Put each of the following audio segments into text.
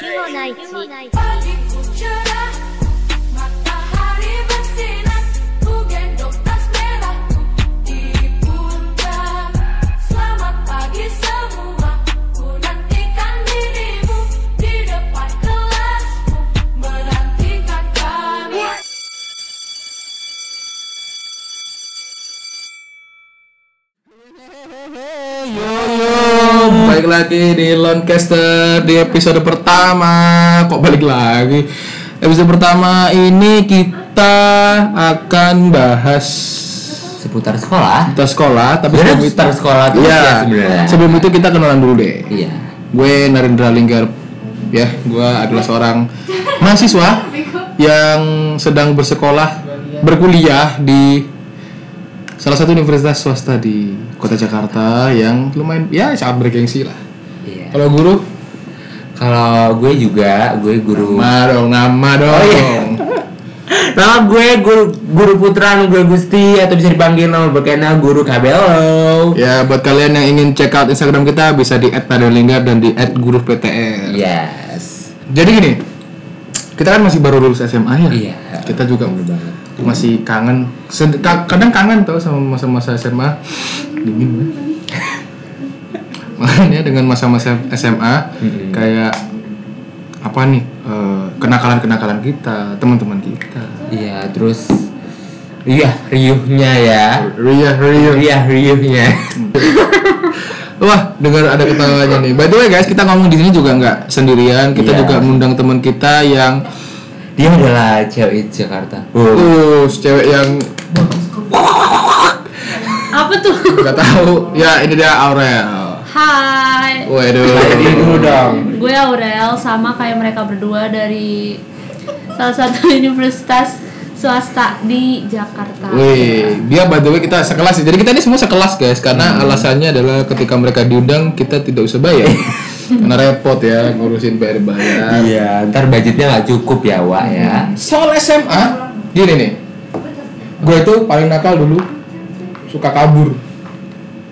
ヒモナイチ。Balik lagi di Lonecaster di episode pertama. Kok balik lagi? Episode pertama ini kita akan bahas seputar sekolah. kita sekolah, tapi sebelum seputar sekolah terus Iya, ya sebenarnya. sebelum itu kita kenalan dulu deh. Iya. Gue Narendra Linggar, ya, gue adalah seorang mahasiswa yang sedang bersekolah, berkuliah di salah satu universitas swasta di kota Jakarta yang lumayan, ya sangat bergengsi lah. Iya. Kalau guru, Kalau gue juga, gue guru. nama dong, nama dong. Oh, iya. Nama gue guru guru Putra Nugroho Gusti atau bisa dipanggil nama berkena guru KBLO. Ya, buat kalian yang ingin check out Instagram kita bisa di @nadelinggar dan di @guru_ptr. Yes. Jadi gini, kita kan masih baru lulus SMA ya. Iya. Kita juga Bener banget. Masih kangen. Sed- ka- kadang kangen tau sama masa-masa SMA. Dingin banget. Makanya dengan masa-masa SMA Mm-mm. kayak apa nih eh, kenakalan-kenakalan kita, teman-teman kita. Iya, terus iya riuhnya ya. Ria, Ria. Iya, riuhnya. Wah, dengar ada ketawanya nih. By the way guys, kita ngomong di sini juga nggak sendirian. Kita Iya. juga mengundang teman kita yang Dia adalah cewek Jakarta. uh, cewek yang Apa tuh? nggak tahu. Ya, ini dia Aurel. Hai, Waduh. Jadi dulu dong. gue Aurel sama kayak mereka berdua dari salah satu universitas swasta di Jakarta. Wih, dia by the way kita sekelas. Jadi kita ini semua sekelas guys, karena alasannya adalah ketika mereka diundang kita tidak usah bayar. karena repot ya ngurusin bayar bayar. Iya, ntar budgetnya nggak cukup ya, Wak ya. Soal SMA, gini nih. Gue itu paling nakal dulu suka kabur.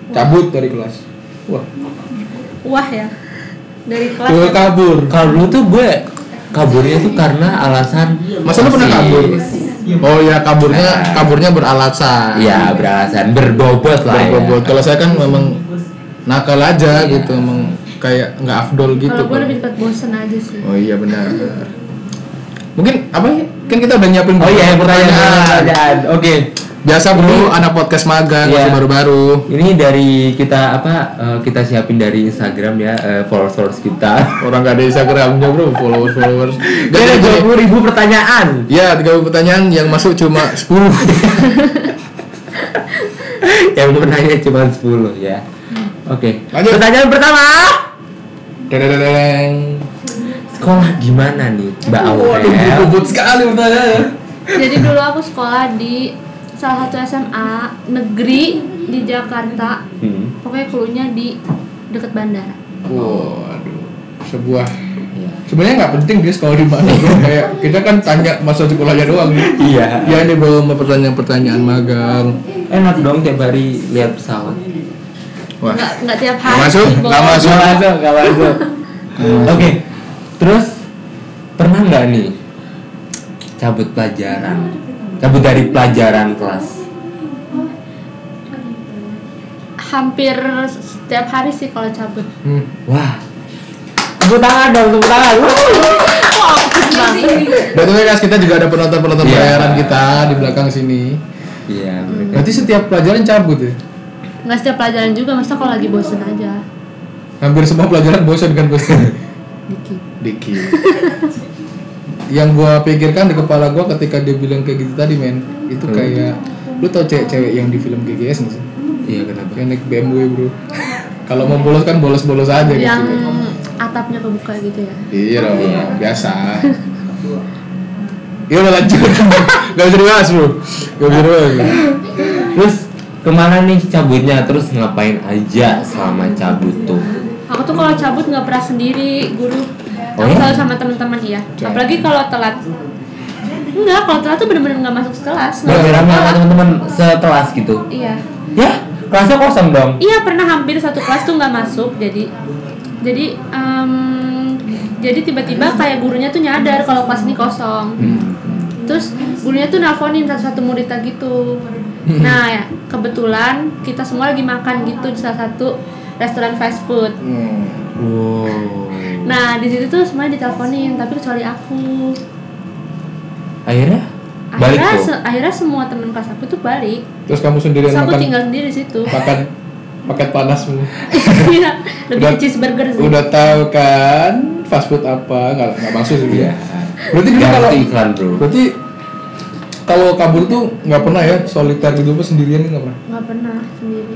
Cabut dari kelas. Wah, Wah ya, dari kelas. gue kabur. Kalau dulu tuh gue kaburnya tuh karena alasan Masa lu pernah kabur? Oh ya kaburnya kaburnya beralasan. Iya, beralasan berbobot lah ya. Berbobot. Kalau saya kan memang nakal aja gitu, emang kayak nggak afdol gitu. Kalau gue Pak. lebih cepat bosen aja sih. Oh iya benar. Mungkin apa ya? Kan kita udah nyiapin Oh iya, pertanyaan. pertanyaan. Oke. Biasa bro, anak podcast magang masih Iya. baru-baru. Ini dari kita apa? eh, kita siapin dari Instagram ya, eh, followers kita. Orang gak ada Instagramnya bro, followers followers. Gak Ada dua puluh ribu pertanyaan. Ya, 30 pertanyaan yang masuk cuma 10 Yang penanya cuma 10 ya. Oke. Lanjut. Pertanyaan pertama. Dedeng. Sekolah gimana nih, Mbak Waduh, Aurel? bobot sekali pertanyaannya. Jadi dulu aku sekolah di salah satu SMA negeri di Jakarta. Hmm. Pokoknya klunya di deket bandara. Waduh, sebuah Iya. sebenarnya nggak penting dia sekolah di mana kayak kita kan tanya masa sekolahnya doang Iya. ya ini bro sama pertanyaan-pertanyaan magang Enak dong tiap hari lihat pesawat. Wah Nggak nggak tiap Nggak hari. masuk, sih, Bo. nggak masuk. Gak masuk, gak masuk. Oke, terus pernah nggak nih cabut pelajaran, cabut dari pelajaran kelas? Hampir setiap hari sih kalau cabut. hmm. Wah, tepuk tangan dong, tepuk tangan. The way guys, kita juga ada penonton-penonton Iya. bayaran kita di belakang sini. Iya, mereka. Berarti setiap pelajaran cabut ya? Nggak setiap pelajaran juga, masa kalau lagi bosen aja. Hampir semua pelajaran bosan kan bosan. Dikit. Dikit. Yang gua pikirkan di kepala gua ketika dia bilang kayak gitu tadi men, itu Hmm. kayak lu tau cewek-cewek yang di film GGS nggak sih? Iya kenapa? Yang naik BMW bro. Kalau mau bolos kan bolos-bolos aja gitu. Yang atapnya kebuka gitu ya. Iya dong, Iya. biasa. Iya udah lanjut. Gak bisa dibahas bro. Gak bisa dibahas. Terus ke mana nih cabutnya? Terus ngapain aja selama cabut tuh? Aku tuh kalau cabut nggak pernah sendiri, guru. Oh aku ya? selalu sama teman-teman iya. Apalagi kalau telat. Enggak, kalau telat tuh bener-bener nggak masuk kelas. Rame-rame sama teman-teman sekelas gitu. Iya. Ya, kelasnya kosong dong. Iya pernah hampir satu kelas tuh nggak masuk jadi jadi em, jadi tiba-tiba kayak gurunya tuh nyadar kalau kelas ini kosong terus gurunya tuh nelponin satu-satu muridnya gitu nah ya kebetulan kita semua lagi makan gitu di salah satu restoran fast food Hmm. Wow. nah di situ tuh semuanya diteleponin tapi kecuali aku Akhirnya balik akhirnya tuh. se- akhirnya semua teman kelas aku tuh balik Terus kamu sendirian terus aku makan tinggal sendiri di situ makan paket panas. Iya, lebih Udah- cheeseburger sih Udah tahu kan fast food apa? Nggak nggak maksud sih. Iya. Berarti dulu kalau iklan bro. berarti kalau kabur tuh nggak pernah ya? Soliter gitu apa sendirian nggak pernah. nggak pernah sendiri.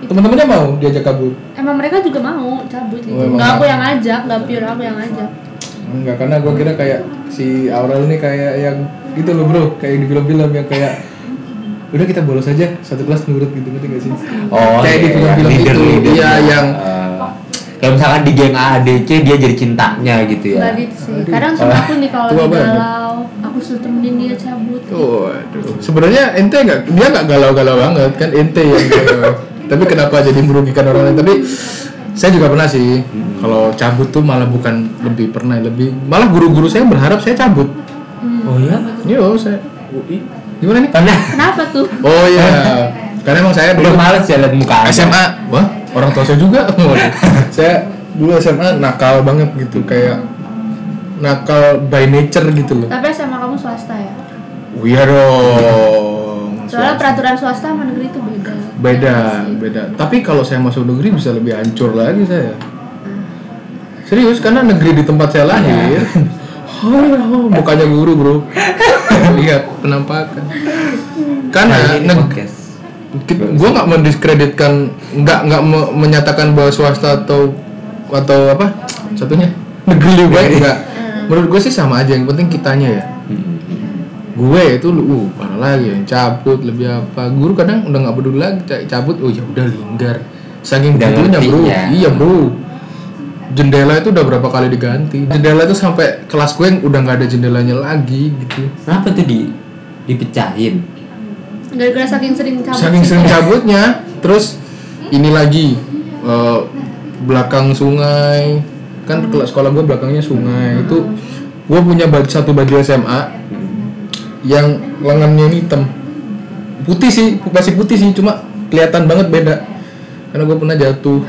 Teman-temannya mau diajak kabur? emang mereka juga mau cabut gitu. Oh, nggak aku yang ngajak nggak pure aku yang ngajak Enggak, karena gue kira kayak si Aurel nih kayak yang gitu loh bro, kayak di film-film yang kayak udah kita bolos aja satu kelas nurut gitu ngerti gak sih? Oh, kayak di iya, film-film leader, itu, leader. iya yang Eh, kayak misalkan di geng A, D, C dia jadi cintanya gitu ya. nggak gitu sih kadang sama aku nih kalau banget. galau aku suruh temenin dia cabut Oh, aduh. Sebenarnya ente nggak, dia nggak galau-galau banget kan ente yang galau. Tapi kenapa jadi merugikan orang lain? Tapi saya juga pernah sih. Kalau cabut tuh malah bukan lebih pernah lebih, malah guru-guru saya berharap saya cabut. Oh ya? Yo, saya UI. Gimana nih? Karena kenapa tuh? Oh iya. Karena emang saya Udah dulu males ya liat muka. SMA. Wah, orang tua saya juga. Saya dulu SMA nakal banget gitu kayak nakal by nature gitu loh. tapi sama kamu swasta ya? Oh, iya dong. soalnya Swasta. peraturan swasta sama negeri itu beda. Beda beda. Tapi kalau saya masuk negeri bisa lebih hancur lagi saya. Serius karena negeri di tempat saya lahir. Oh, mukanya guru bro. Lihat penampakan. Karena Nah, neg-. Gue nggak mendiskreditkan nggak nggak me- menyatakan bahwa swasta atau atau apa satunya? Negeri lebih baik enggak menurut gue sih sama aja yang penting kitanya ya. Gue itu lu uh parah lagi yang cabut lebih apa. Guru kadang udah nggak peduli lagi ca- cabut oh ya udah linggar. Saking ngerti bro. ya. iya bro. Jendela itu udah berapa kali diganti. Jendela itu sampai kelas gue yang udah nggak ada jendelanya lagi gitu. Kenapa tuh di dipecahin? Gara-gara saking sering cabut saking sih. sering cabutnya terus ini lagi eh, belakang sungai. Kan kelas sekolah gue belakangnya sungai. Itu gue punya baju satu baju SMA yang lengannya ini hitam. Putih sih masih putih sih cuma kelihatan banget beda. Karena gue pernah jatuh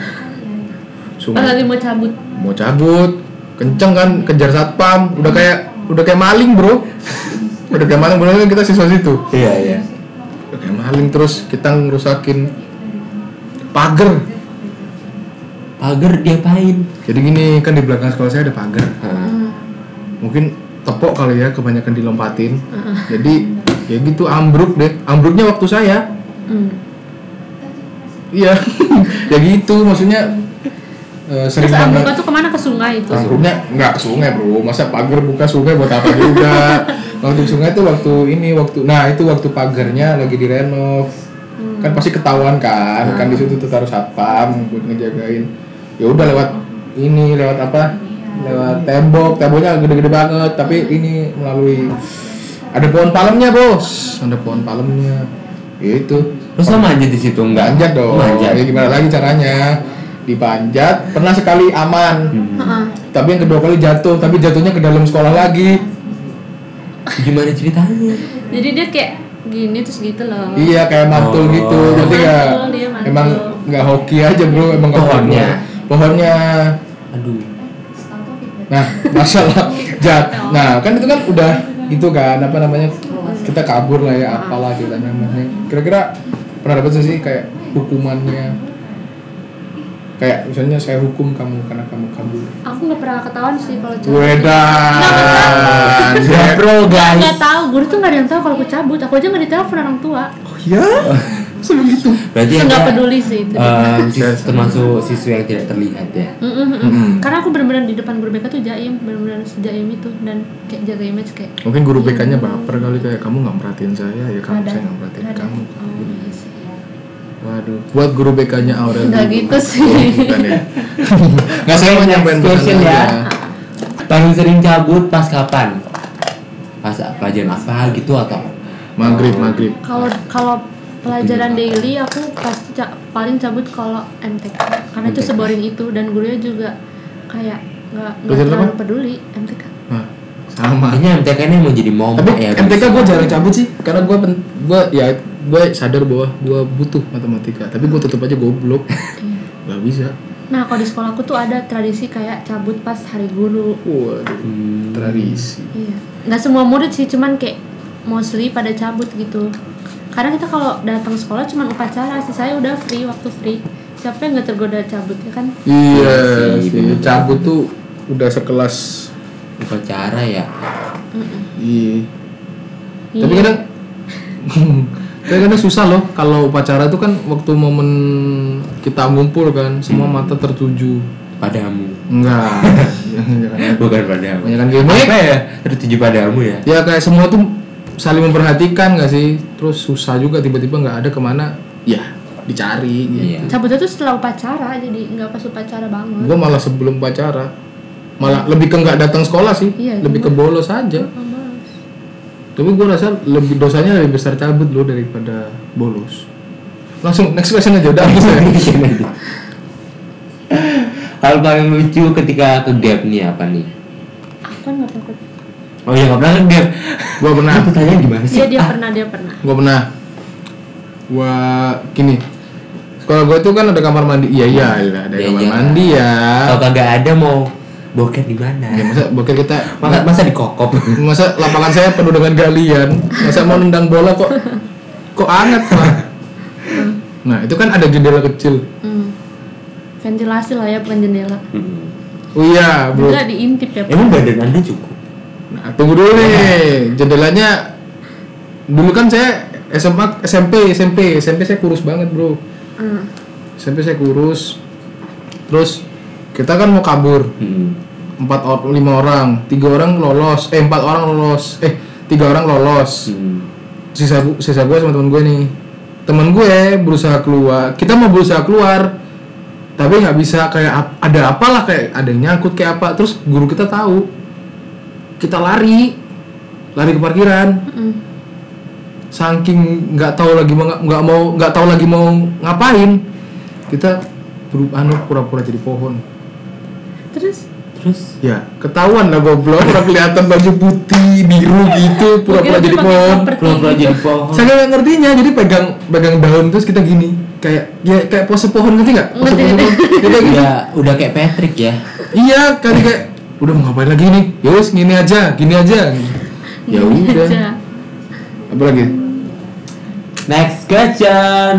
sungai. Lagi mau cabut? Mau cabut. Kenceng kan kejar satpam. Udah kayak udah kayak maling bro. Udah kayak maling bener kita siswa situ. Iya iya. Maling terus kita ngerusakin pagar. Pagar diapain? jadi gini kan di belakang sekolah saya ada pagar. Hah. mungkin tepok kali ya kebanyakan dilompatin. Jadi ya gitu ambruk deh. Ambruknya waktu saya. Hmm. iya. Ya gitu maksudnya eh, sering terus banget. ambruknya tuh ke mana? Ke sungai itu? Ambruknya nggak ke sungai bro. Masa pagar buka sungai buat apa juga waktu sungai tuh waktu ini waktu nah itu waktu pagarnya lagi direnov. Kan pasti ketahuan kan kan di situ tuh taruh satpam buat ngejagain. Ya udah lewat ini lewat apa? Lewat tembok temboknya gede-gede banget tapi ini melalui ada pohon palemnya bos. Ada pohon palemnya. Ya itu Terus lo manjat di situ? Enggak? manjat dong. Manjat. ya gimana lagi caranya? Dipanjat pernah sekali aman. Heeh. tapi yang kedua kali jatuh tapi jatuhnya ke dalam sekolah lagi Gimana ceritanya? jadi dia kayak gini terus gitu loh. Iya kayak mantul Oh. gitu. Jadi ya emang nggak hoki aja bro. Emang Pohonnya. pohonnya. Aduh. nah masalah. Jat nah kan itu kan udah itu kan apa namanya kita kabur lah ya apalah kita namanya. Kira-kira pernah dapat sih kayak hukumannya kayak misalnya saya hukum kamu karena kamu kabur aku nggak pernah ketahuan sih kalau cabut Wedan Ya bro nggak guys. tahu guru tuh nggak ada yang tahu kalau aku cabut aku aja nggak ditelepon orang tua oh ya sebegitu Berarti nggak peduli sih itu em, sis- termasuk siswa yang tidak terlihat ya. Mm, mm, mm, mm. Karena aku benar-benar di depan guru BK tuh jaim, benar-benar sejaim itu dan kayak jaga image kayak mungkin guru BK-nya baper kali kayak kamu nggak merhatiin saya ya kamu ada. saya nggak merhatiin ada. kamu Oh, iya sih. Waduh buat guru BK-nya Aurel Nggak dulu. gitu sih. Oh, bukan ya nggak saya mau nyampein pesan ya. aja. Paling sering cabut pas kapan? Pas pelajaran apa gitu atau? maghrib maghrib Kalau kalau pelajaran daily aku pasti ca- paling cabut kalau MTK karena itu MTK. seboring itu dan gurunya juga kayak nggak nggak terlalu apa? peduli MTK Nah, sama. Kayaknya MTK ini mau jadi momok Tapi ya. MTK gue jarang cabut sih, karena gue gue ya gue sadar bahwa gue butuh matematika, tapi gue tetap aja goblok. Gak bisa. nah kalau di sekolahku tuh ada tradisi kayak cabut pas hari guru Waduh, Hmm. tradisi. iya nggak semua murid sih cuman kayak mostly pada cabut gitu karena kita kalau datang sekolah cuman upacara sih saya udah free waktu free siapa yang nggak tergoda cabut ya kan Iya sih, sih, cabut tuh udah sekelas. upacara ya. Iya. Iya. Tapi kadang tapi kadang susah loh kalau upacara itu kan waktu momen kita ngumpul kan semua mata tertuju. Padamu. Enggak. Bukan padamu. Banyakan gimmick. Apa ya? Tertuju padamu ya. ya kayak semua tuh saling memperhatikan gak sih terus susah juga tiba-tiba nggak ada ke mana ya dicari gitu Iya. cabutnya tuh setelah upacara jadi nggak pas upacara banget gue malah sebelum pacara malah lebih ke nggak datang sekolah sih Iya, lebih ke bolos aja males. Tapi gue rasa lebih dosanya lebih besar cabut loh daripada bolos. Langsung next question aja udah. Habis ya Hal paling lucu ketika ke gap nih apa nih? aku kan nggak takut. Oh iya nggak pernah ke gap. gue pernah. Aku tanya gimana sih? dia dia pernah dia pernah. Gue pernah. Gue gini. Sekolah gue tuh kan ada kamar mandi. Iya iya iya, ada Iya, kamar iya. mandi ya. Kalau kagak ada mau bokep di mana? ya masa bokeh kita Masa masa dikokop. masa lapangan saya penuh dengan galian masa mau nendang bola kok kok anget pak nah itu kan ada jendela kecil Hmm. ventilasi lah ya bukan jendela Hmm. oh iya bro enggak diintip ya Pak. Emang badan anda cukup? nah tunggu dulu nih jendelanya dulu kan saya SMA SMP SMP SMP saya kurus banget bro Hmm. SMP saya kurus terus kita kan mau kabur. Hmm. empat orang lima orang. Tiga orang lolos. Eh empat orang lolos. Eh tiga orang lolos. Hmm. sisa gu- sisa gue sama temen gue nih. Temen gue berusaha keluar. Kita mau berusaha keluar tapi nggak bisa kayak ap- ada apalah kayak ada yang nyangkut kayak apa. Terus guru kita tahu. Kita lari. Lari ke parkiran. Mm. saking nggak tahu lagi mau nggak mau nggak tahu lagi mau ngapain kita berubah anu pura-pura jadi pohon terus Terus? ya ketahuan lah goblok orang kelihatan baju putih biru gitu pura-pura jadi pohon Pura-pura gitu. jadi pohon. saya nggak ngertinya jadi pegang pegang daun terus kita gini kayak ya kayak pose pohon ngerti nggak pose Ngerti, pose ngerti. pohon Ya, kayak gitu. Ya udah kayak Patrick ya. iya kali kayak udah mau ngapain lagi nih ya wes gini aja gini aja ya Gini udah aja. apa lagi Next question.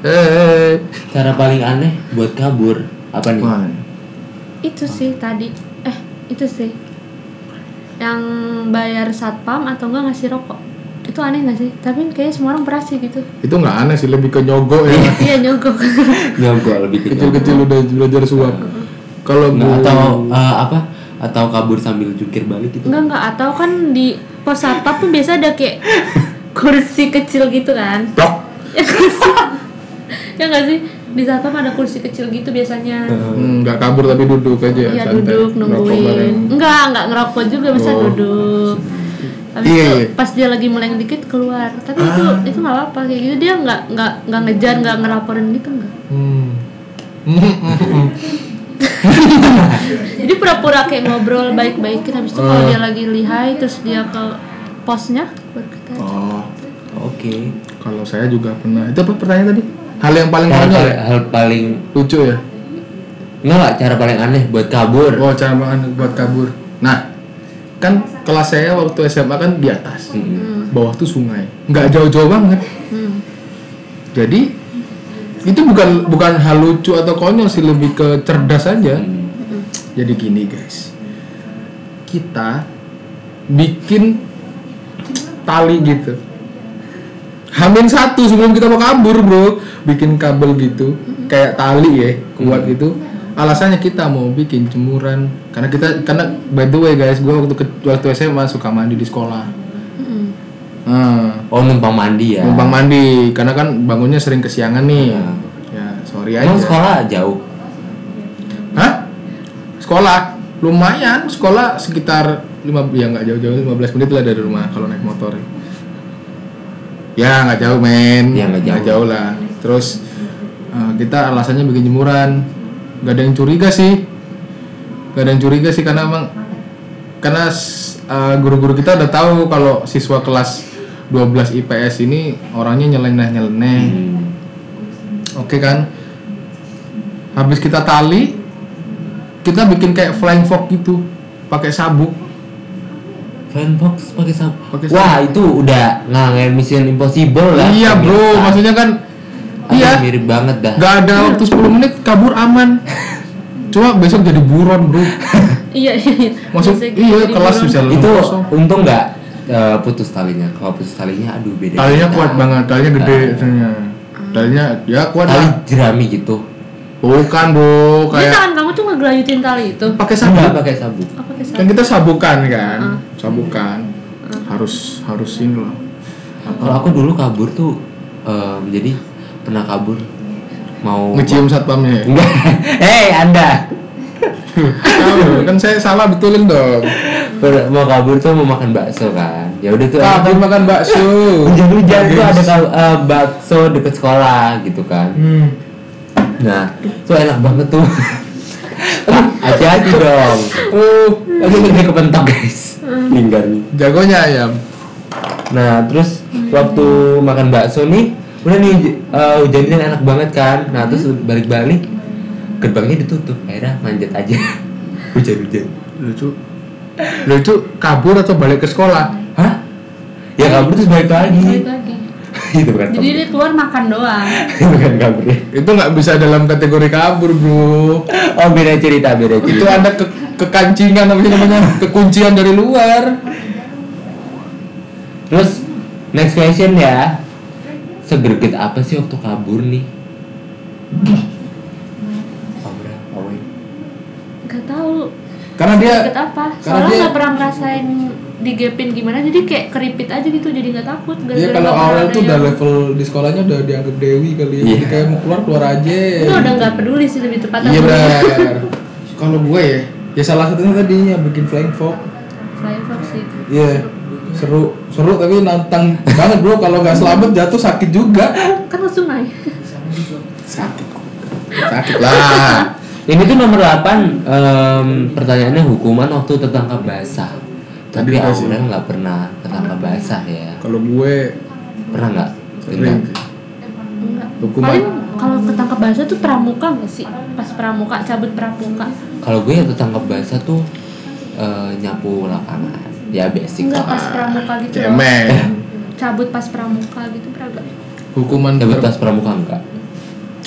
eh Cara paling aneh buat kabur apa nih? Wah, itu sih tadi. Eh itu sih. Yang bayar satpam atau enggak ngasih rokok. Itu aneh gak sih? Tapi kayaknya semua orang pernah sih gitu. Itu nggak aneh sih lebih ke nyogok ya. Iya nyogok. Nyogok lebih ke kecil-kecil udah belajar suap. Kalau Nggak, gua- atau eh, apa? Atau kabur sambil jungkir balik gitu? enggak enggak atau kan di pos satpam tuh biasa ada kayak kursi kecil gitu kan. Blok. ya nggak sih? Ya nggak di satpam ada kursi kecil gitu biasanya Hmm, nggak kabur tapi duduk aja Iya santai. duduk nungguin enggak enggak ngerokok juga bisa Oh. duduk Habis Iya, itu iya. pas dia lagi meleng dikit keluar tapi itu Ah. itu nggak apa-apa kayak gitu dia nggak nggak nggak ngejar nggak ngelaporin gitu enggak Hmm. Jadi pura-pura kayak ngobrol baik-baikin habis itu kalau Ah. dia lagi lihai terus dia ke posnya baru kita Oh, Oke. kalau saya juga pernah. Itu apa pertanyaan tadi? Hal yang paling Cara konyol paling, ya? hal paling lucu ya? enggak lah, cara paling aneh buat kabur. Oh, cara makan buat kabur. Nah, kan kelas saya waktu SMA kan di atas, Hmm. bawah tuh sungai, nggak jauh-jauh banget. hmm. Jadi itu bukan bukan hal lucu atau konyol sih, lebih ke cerdas aja. Jadi gini guys, kita bikin tali gitu. Hamin satu sebelum kita mau kabur bro, bikin kabel gitu, kayak tali ya, kuat gitu. Alasannya kita mau bikin jemuran, karena kita karena by the way guys, gue waktu ke- waktu SMA suka mandi di sekolah. Hmm. Nah, Oh, numpang mandi ya. numpang mandi karena kan bangunnya sering kesiangan nih Ya. ya sorry aja Emang sekolah jauh. hah sekolah lumayan sekolah sekitar lima ya nggak jauh-jauh 15 menit lah dari rumah kalau naik motor ya nggak jauh men Ya, nggak jauh. lah terus eh, kita alasannya bikin jemuran nggak ada yang curiga sih gak ada yang curiga sih karena emang karena uh, guru-guru kita udah tahu kalau siswa kelas 12 IPS ini orangnya nyeleneh-nyeleneh. Oke kan? Habis kita tali, kita bikin kayak flying fox gitu, pakai sabuk. Fanbox pakai sabuk. Pakai Wah, itu udah ngangen Mission Impossible lah. iya bro, pemirsa. maksudnya kan, iya, mirip banget dah. gak ada waktu 10 menit kabur aman. Cuma besok jadi buron bro. iya iya iya Masuk iya jadi kelas bisa itu kosong. untung nggak eh, putus talinya. Kalau putus talinya, aduh beda. Talinya cerita. kuat banget, talinya gede Ah. sebenarnya. Talinya ya kuat Tali lah. jerami gitu. Bukan bro, kayak tangan kamu tuh ngegelayutin tali itu pakai sabuk. pakai sabuk. apa pakai Kan sabuk? kita sabukan kan, Ah. sabukan. Harus harus ini loh. Kalau aku dulu kabur tuh em, jadi pernah kabur mau Ngecium satpamnya. ya? Enggak. Hei, Anda. Tahu, kan saya salah betulin dong. Mau kabur tuh mau makan bakso kan. Ya udah tuh Kabur enak. makan bakso. hujan-hujan tuh ada eh, bakso deket sekolah gitu kan. Hmm. Nah, tuh enak banget tuh. Hati-hati dong. Oh, Aku ngeri kepentok guys. Linggar nih. jagonya ayam. Nah, terus waktu makan bakso nih, udah nih eh, hujannya enak banget kan. Nah, terus balik-balik gerbangnya ditutup. Akhirnya manjat aja. Hujan-hujan. Lucu. Lucu kabur atau balik ke sekolah? Hah? Ya kabur terus balik lagi. Balik lagi Itu bukan jadi kabur. dia keluar makan doang Itu bukan kabur ya. Itu nggak bisa dalam kategori kabur, bro. Oh, beda cerita, beda cerita. Itu ada ke kekancingan apa sih namanya? Kekuncian dari luar. Terus next question ya. Segerget apa sih waktu kabur nih? Awe. nggak tahu Karena dia apa karena soalnya dia- nggak pernah ngerasain digepin gimana jadi kayak keripit aja gitu jadi nggak takut Dia gara-gara kalau awal tuh udah yang- level di sekolahnya udah dianggap dewi kali ya. Iya. Jadi kayak mau keluar keluar aja. itu udah nggak peduli sih lebih tepatnya Iya benar. kalau gue ya, ya salah satunya tadi yang bikin flying fox. flying fox itu Iya. Seru, seru tapi nantang banget bro. Kalau nggak selamat jatuh sakit juga. kan ke sungai Sakit. Sakit lah. Ini tuh nomor 8 em, pertanyaannya hukuman waktu tertangkap basah. Tapi Tadi dikasih. Aura nggak pernah tertangkap basah ya. Kalau gue Pernah nggak? sering Hukuman. paling kalau ketangkap bahasa tuh pramuka nggak sih pas pramuka cabut pramuka Kalau gue ya tertangkap basah tuh eh, nyapu lapangan. Ya basic enggak pas pramuka gitu loh. cemen. cabut pas pramuka gitu pernah nggak? Hukuman Dapat ter- tas pramuka enggak?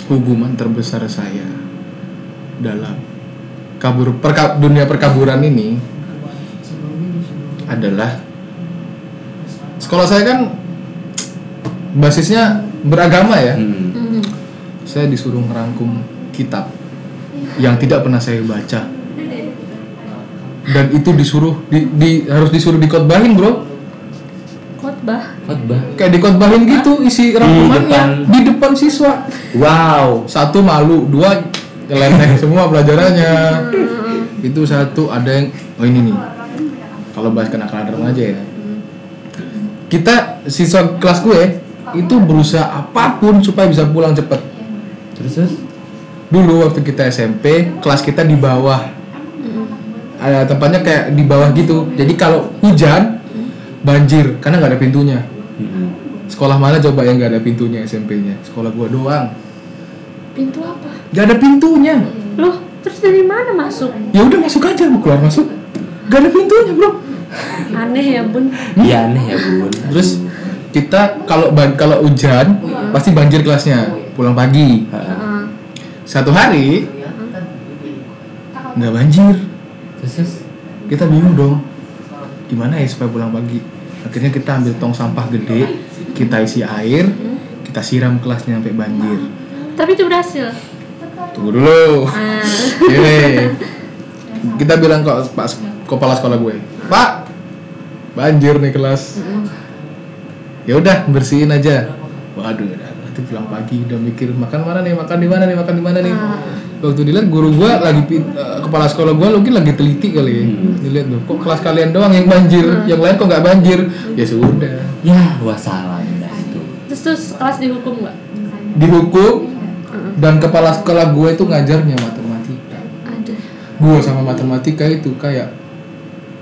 hukuman terbesar saya dalam kabur perka- dunia perkaburan ini adalah sekolah saya kan basisnya beragama ya. Hmm. Hmm. Saya disuruh merangkum kitab yang tidak pernah saya baca. Dan itu disuruh di, di- harus disuruh dikotbahin, Bro. khotbah Khotbah. Kayak dikotbahin gitu isi rangkumannya depan- di depan siswa. Wow. Satu malu, dua nyeleneh semua pelajarannya. Itu satu ada yang oh ini nih. Kalau bahas kenakalan remaja ya. Kita siswa kelas gue itu berusaha apa pun supaya bisa pulang cepet. Terus terus? Dulu waktu kita SMP, kelas kita di bawah. Ada tempatnya kayak di bawah gitu. Jadi kalau hujan banjir karena nggak ada pintunya. Hmm. Sekolah mana coba yang nggak ada pintunya SMP-nya? Sekolah gua doang. pintu apa Gak ada pintunya. loh terus dari mana masuk Ya udah masuk aja, mau keluar masuk. Gak ada pintunya, Bro. aneh ya bun Iya aneh ya bun. Terus kita kalau ban- kalau hujan pasti banjir kelasnya. Pulang pagi. Heeh. Heeh. Satu hari nggak banjir. Terus? Kita bingung dong. Gimana ya supaya pulang pagi? Akhirnya kita ambil tong sampah gede, kita isi air, kita siram kelasnya sampai banjir. tapi itu berhasil Tunggu dulu. Ah. Ini. Kita bilang kok Pak kepala sekolah gue. Pak, banjir nih kelas. Ya udah bersihin aja. Waduh, udah, nanti pulang pagi udah mikir makan mana nih, makan di mana nih, makan di mana nih. Waktu dilihat guru gua lagi eh, kepala sekolah gua mungkin lagi teliti kali ya. Dilihat tuh, kok kelas kalian doang yang banjir, yang lain kok nggak banjir. Ya sudah. Ya wassalam dah itu. terus terus kelas dihukum nggak Dihukum dan kepala sekolah gue itu ngajarnya matematika. gue sama matematika itu kayak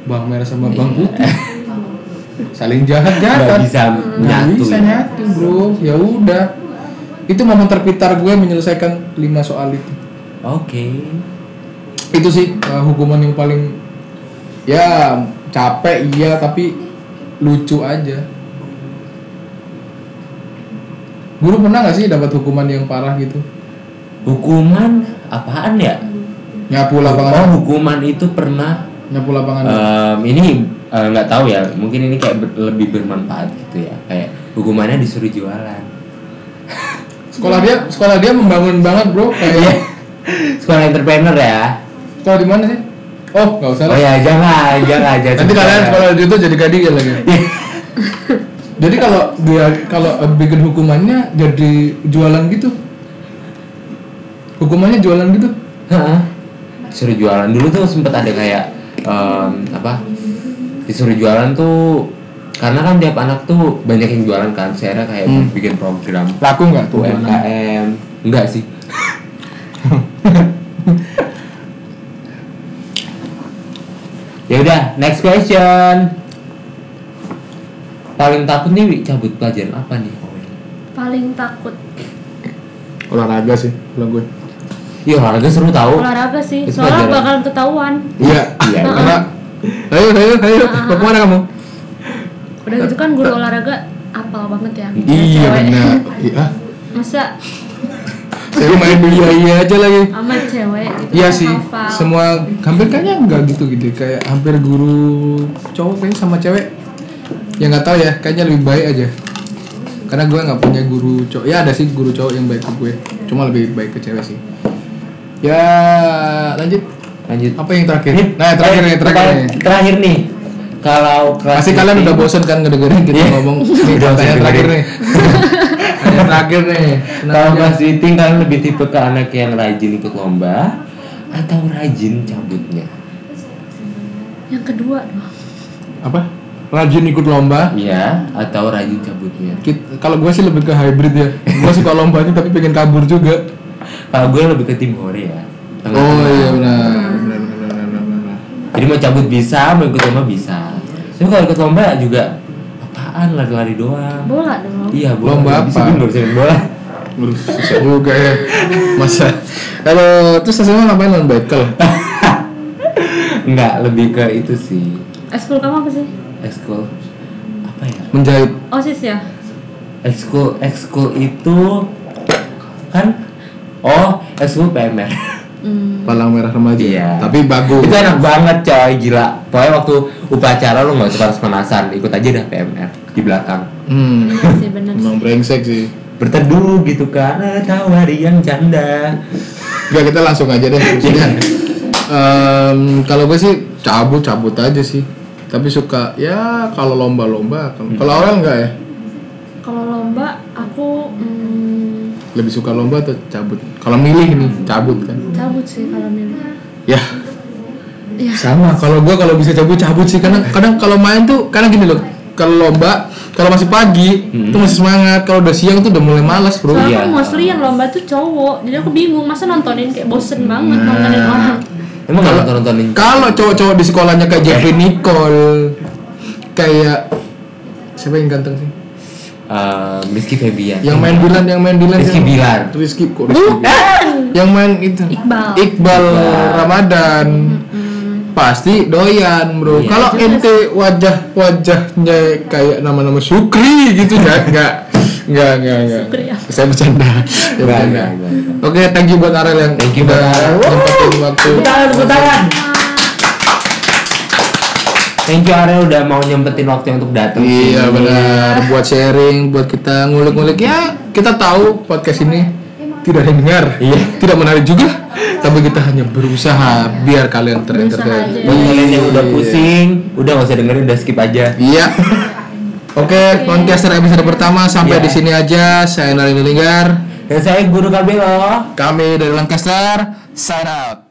bawang merah sama bawang putih saling jahat nggak jahat bisa nggak nyatu bisa ya. nyatu bro. Ya udah. Itu momen terpitar gue menyelesaikan lima soal itu. Oke. Itu sih uh, hukuman yang paling ya capek iya tapi lucu aja. Guru pernah nggak sih dapat hukuman yang parah gitu? Hukuman apaan ya? Nyapu oh lapangan hukuman itu pernah nyapu lapangan Em, ini eh, nggak tahu ya. Mungkin ini kayak ber- lebih bermanfaat gitu ya. Kayak hukumannya disuruh jualan. Sekolah dia sekolah dia membangun banget bro. Iya. kayak sekolah entrepreneur ya. Sekolah di mana sih? Oh nggak usah oh ya jangan jangan jangan nanti kalian sekolah di itu jadi gading ya lagi. Jadi kalau dia kalau bikin hukumannya jadi jualan gitu? Hukumannya jualan gitu? Heeh. disuruh jualan. Dulu tuh sempet ada kayak em, apa? Disuruh jualan tuh karena kan tiap anak tuh banyak yang jualan kan. Saya kayak Hmm. bikin program laku nggak tuh UMKM enggak sih. Ya udah next question. Paling takut nih Wi, cabut pelajaran apa nih? Paling takut. Olahraga sih kalau gue Iya olahraga seru tahu. Olahraga sih Itu soalnya pelajaran. bakalan ketahuan. Iya Iya, karena ayo ayo ayo mau ke mana kamu? Udah gitu kan guru olahraga apal banget ya iya benar. Iya. Masa? Saya main iya iya aja lagi. Sama cewek gitu Iya kan sih, hafal. semua hampir kayaknya enggak gitu gitu. Kayak hampir guru cowok kayaknya sama cewek. Ya nggak tahu ya kayaknya lebih baik aja. Karena gue nggak punya guru cowok. Ya ada sih guru cowok yang baik ke gue. Cuma lebih baik ke cewek sih ya lanjut. Lanjut. Apa yang terakhir? Ini nah terakhir nih terakhir terakhir, nih. terakhir nih. Kalau pasti kalian udah bosen kan ngedengerin kita Iya. ngomong? Nih bosen pertanyaan terakhir nih. Yang terakhir nih. Kalau meeting kalian lebih tipe ke anak yang rajin ikut lomba atau rajin cabutnya? Yang kedua. Dong apa? Rajin ikut lomba? Iya atau rajin cabutnya? Kalau gue sih lebih ke hybrid ya. Gue suka lombanya tapi pengen kabur juga kalau gue lebih ke tim hore ya oh Tengah-tengah. iya benar. Benar benar benar benar, benar. jadi mau cabut bisa mau ikut lomba bisa. Tapi kalau ikut lomba juga apaan lari-lari doang? Bola dong. Iya bola. Lomba Bisa apa? gue nggak bisa bola. Susah juga ya. Masa? Kalau terus hasilnya ngapain non bekel Enggak, lebih ke itu sih. Ekskul kamu apa sih? Ekskul. Apa ya? Menjahit. Osis ya? Ekskul ekskul itu kan oh ekskul PMR hmm. palang merah remaja. Iya. tapi bagus. Itu enak banget coy gila. Pokoknya waktu upacara lu nggak usah harus panasan ikut aja dah PMR di belakang. Hmm. Iya sih emang brengsek sih. Berteduh gitu tahu hari yang canda Gak kita langsung aja deh. Maksudnya em, kalau gue sih cabut cabut aja sih. Tapi suka ya kalau lomba-lomba kalau kalau orang enggak ya? Kalau lomba hmm, lebih suka lomba atau cabut? Kalau milih nih cabut kan? Cabut sih kalau milih. Ya. Ya. Sama kalau gua kalau bisa cabut cabut sih. Kadang kadang kalau main tuh kadang gini loh kalau lomba kalau masih pagi Hmm. tuh masih semangat. Kalau udah siang tuh udah mulai malas bro. Soalnya Iya. aku mostly yang lomba tuh cowok. Jadi aku bingung masa nontonin kayak bosen banget nontonin orang? Emang Kalau- nggak nonton nontonin? kalau cowok-cowok di sekolahnya kayak Jeffrey Nicole kayak siapa yang ganteng sih Eh, Rizky Febian. Yang main Dilan yang main Dilan Rizky Bilar. Rizky kok. Rizky Bilar? yang main itu. Iqbal. Iqbal Iqbal. Ramadan. Pasti doyan bro. Iya. kalau ente wajah wajahnya kayak nama-nama Sukri gitu ya enggak enggak enggak enggak Sukri apa? saya bercanda. Saya bercanda. oke thank you buat Arel yang Thank you udah nyempetin waktu. Tepuk tangan, tepuk tangan. Thank you Ariel udah mau nyempetin waktu untuk datang Iya sini. benar, buat sharing, buat kita ngulik-ngulik ya kita tahu podcast ini tidak ada yang dengar, Iya. tidak menarik juga, tapi kita hanya berusaha biar kalian terentertain. Buat kalian yang udah pusing, udah gak usah dengerin, udah skip aja. Iya. Oke, podcaster episode pertama sampai Iya. di sini aja. Saya Nari Linggar. Dan saya Guru Kabelo. Kami dari Lancaster. Sign out.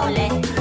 soles.